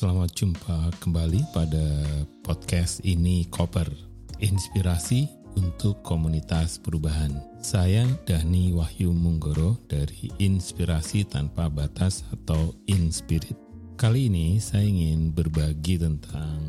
Selamat jumpa kembali pada podcast ini Koper, inspirasi untuk komunitas perubahan. Saya Dani Wahyu Munggoro dari Inspirasi Tanpa Batas atau Inspirit. Kali ini saya ingin berbagi tentang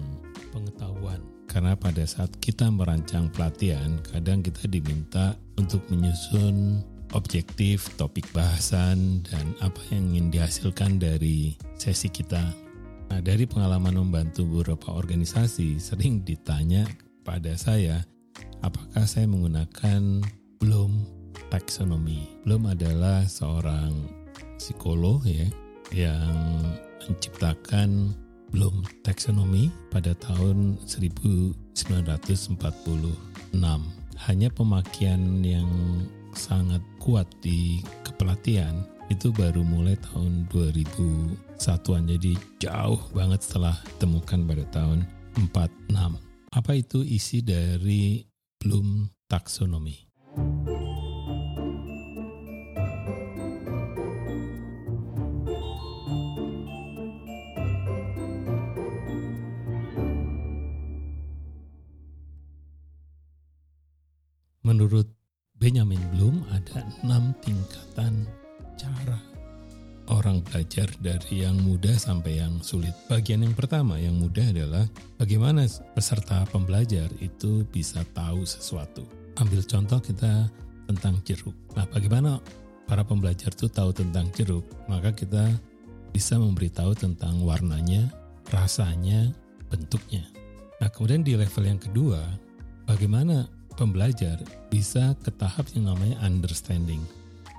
pengetahuan. Karena pada saat kita merancang pelatihan, kadang kita diminta untuk menyusun objektif, topik bahasan, dan apa yang ingin dihasilkan dari sesi kita Nah, dari pengalaman membantu beberapa organisasi, sering ditanya pada saya, apakah saya menggunakan Bloom taksonomi. Bloom adalah seorang psikolog ya yang menciptakan Bloom taksonomi pada tahun 1946. Hanya pemakaian yang sangat kuat di kepelatihan itu baru mulai tahun 2001an jadi jauh banget setelah temukan pada tahun 46 apa itu isi dari Bloom Taxonomy? Menurut Benjamin Bloom ada enam tingkatan cara orang belajar dari yang mudah sampai yang sulit. Bagian yang pertama yang mudah adalah bagaimana peserta pembelajar itu bisa tahu sesuatu. Ambil contoh kita tentang jeruk. Nah, bagaimana para pembelajar itu tahu tentang jeruk? Maka kita bisa memberitahu tentang warnanya, rasanya, bentuknya. Nah, kemudian di level yang kedua, bagaimana pembelajar bisa ke tahap yang namanya understanding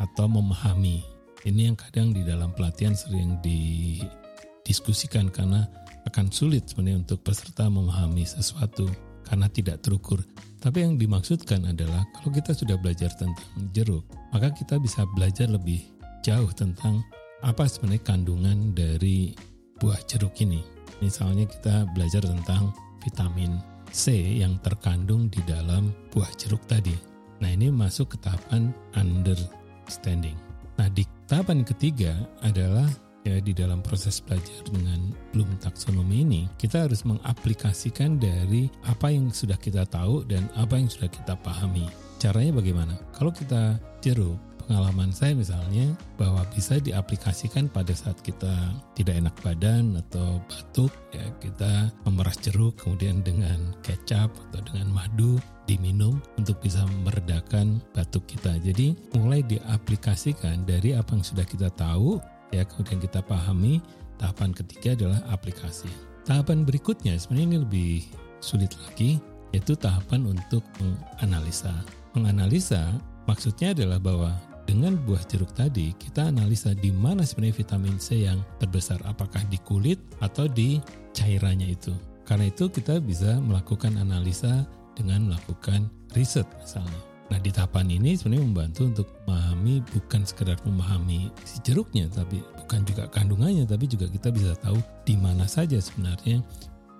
atau memahami ini yang kadang di dalam pelatihan sering didiskusikan karena akan sulit sebenarnya untuk peserta memahami sesuatu karena tidak terukur. Tapi yang dimaksudkan adalah kalau kita sudah belajar tentang jeruk, maka kita bisa belajar lebih jauh tentang apa sebenarnya kandungan dari buah jeruk ini. Misalnya kita belajar tentang vitamin C yang terkandung di dalam buah jeruk tadi. Nah ini masuk ke tahapan understanding. Nah di Tahapan ketiga adalah ya di dalam proses belajar dengan Bloom taksonomi ini kita harus mengaplikasikan dari apa yang sudah kita tahu dan apa yang sudah kita pahami. Caranya bagaimana? Kalau kita jeruk pengalaman saya misalnya bahwa bisa diaplikasikan pada saat kita tidak enak badan atau batuk ya kita memeras jeruk kemudian dengan kecap atau dengan madu diminum untuk bisa meredakan batuk kita. Jadi mulai diaplikasikan dari apa yang sudah kita tahu ya kemudian kita pahami tahapan ketiga adalah aplikasi. Tahapan berikutnya sebenarnya ini lebih sulit lagi yaitu tahapan untuk menganalisa. Menganalisa maksudnya adalah bahwa dengan buah jeruk tadi, kita analisa di mana sebenarnya vitamin C yang terbesar, apakah di kulit atau di cairannya itu. Karena itu kita bisa melakukan analisa dengan melakukan riset misalnya. Nah di tahapan ini sebenarnya membantu untuk memahami bukan sekedar memahami si jeruknya, tapi bukan juga kandungannya, tapi juga kita bisa tahu di mana saja sebenarnya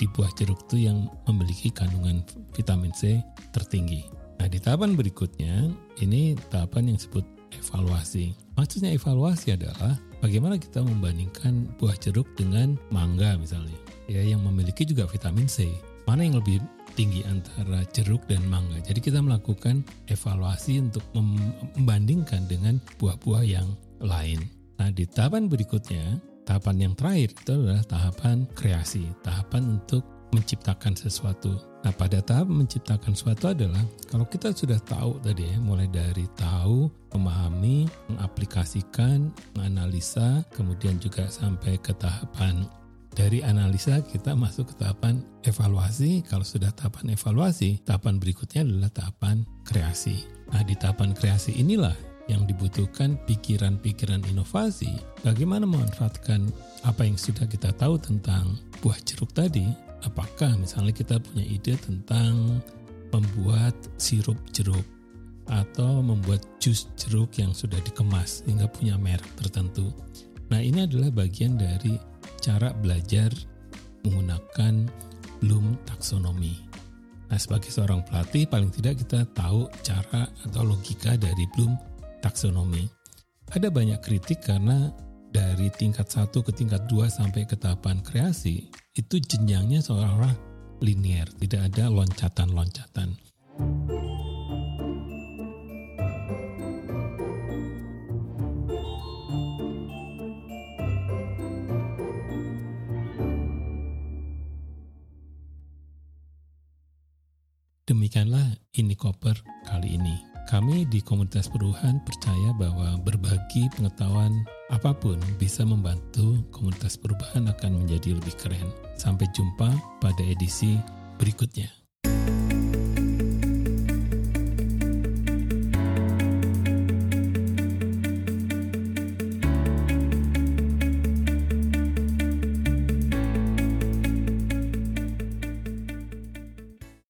di buah jeruk itu yang memiliki kandungan vitamin C tertinggi. Nah di tahapan berikutnya ini tahapan yang disebut evaluasi. Maksudnya evaluasi adalah bagaimana kita membandingkan buah jeruk dengan mangga misalnya, ya yang memiliki juga vitamin C. Mana yang lebih tinggi antara jeruk dan mangga. Jadi kita melakukan evaluasi untuk membandingkan dengan buah-buah yang lain. Nah, di tahapan berikutnya, tahapan yang terakhir itu adalah tahapan kreasi, tahapan untuk menciptakan sesuatu. Nah, pada tahap menciptakan sesuatu adalah kalau kita sudah tahu tadi ya, mulai dari tahu, memahami, mengaplikasikan, menganalisa, kemudian juga sampai ke tahapan dari analisa kita masuk ke tahapan evaluasi. Kalau sudah tahapan evaluasi, tahapan berikutnya adalah tahapan kreasi. Nah, di tahapan kreasi inilah yang dibutuhkan pikiran-pikiran inovasi. Bagaimana memanfaatkan apa yang sudah kita tahu tentang buah jeruk tadi apakah misalnya kita punya ide tentang membuat sirup jeruk atau membuat jus jeruk yang sudah dikemas hingga punya merek tertentu. Nah, ini adalah bagian dari cara belajar menggunakan Bloom taksonomi. Nah, sebagai seorang pelatih paling tidak kita tahu cara atau logika dari Bloom taksonomi. Ada banyak kritik karena dari tingkat satu ke tingkat dua sampai ke tahapan kreasi, itu jenjangnya seolah-olah linear, tidak ada loncatan-loncatan. Demikianlah ini koper kali ini. Kami di komunitas perubahan percaya bahwa berbagi pengetahuan apa pun bisa membantu komunitas perubahan akan menjadi lebih keren. Sampai jumpa pada edisi berikutnya.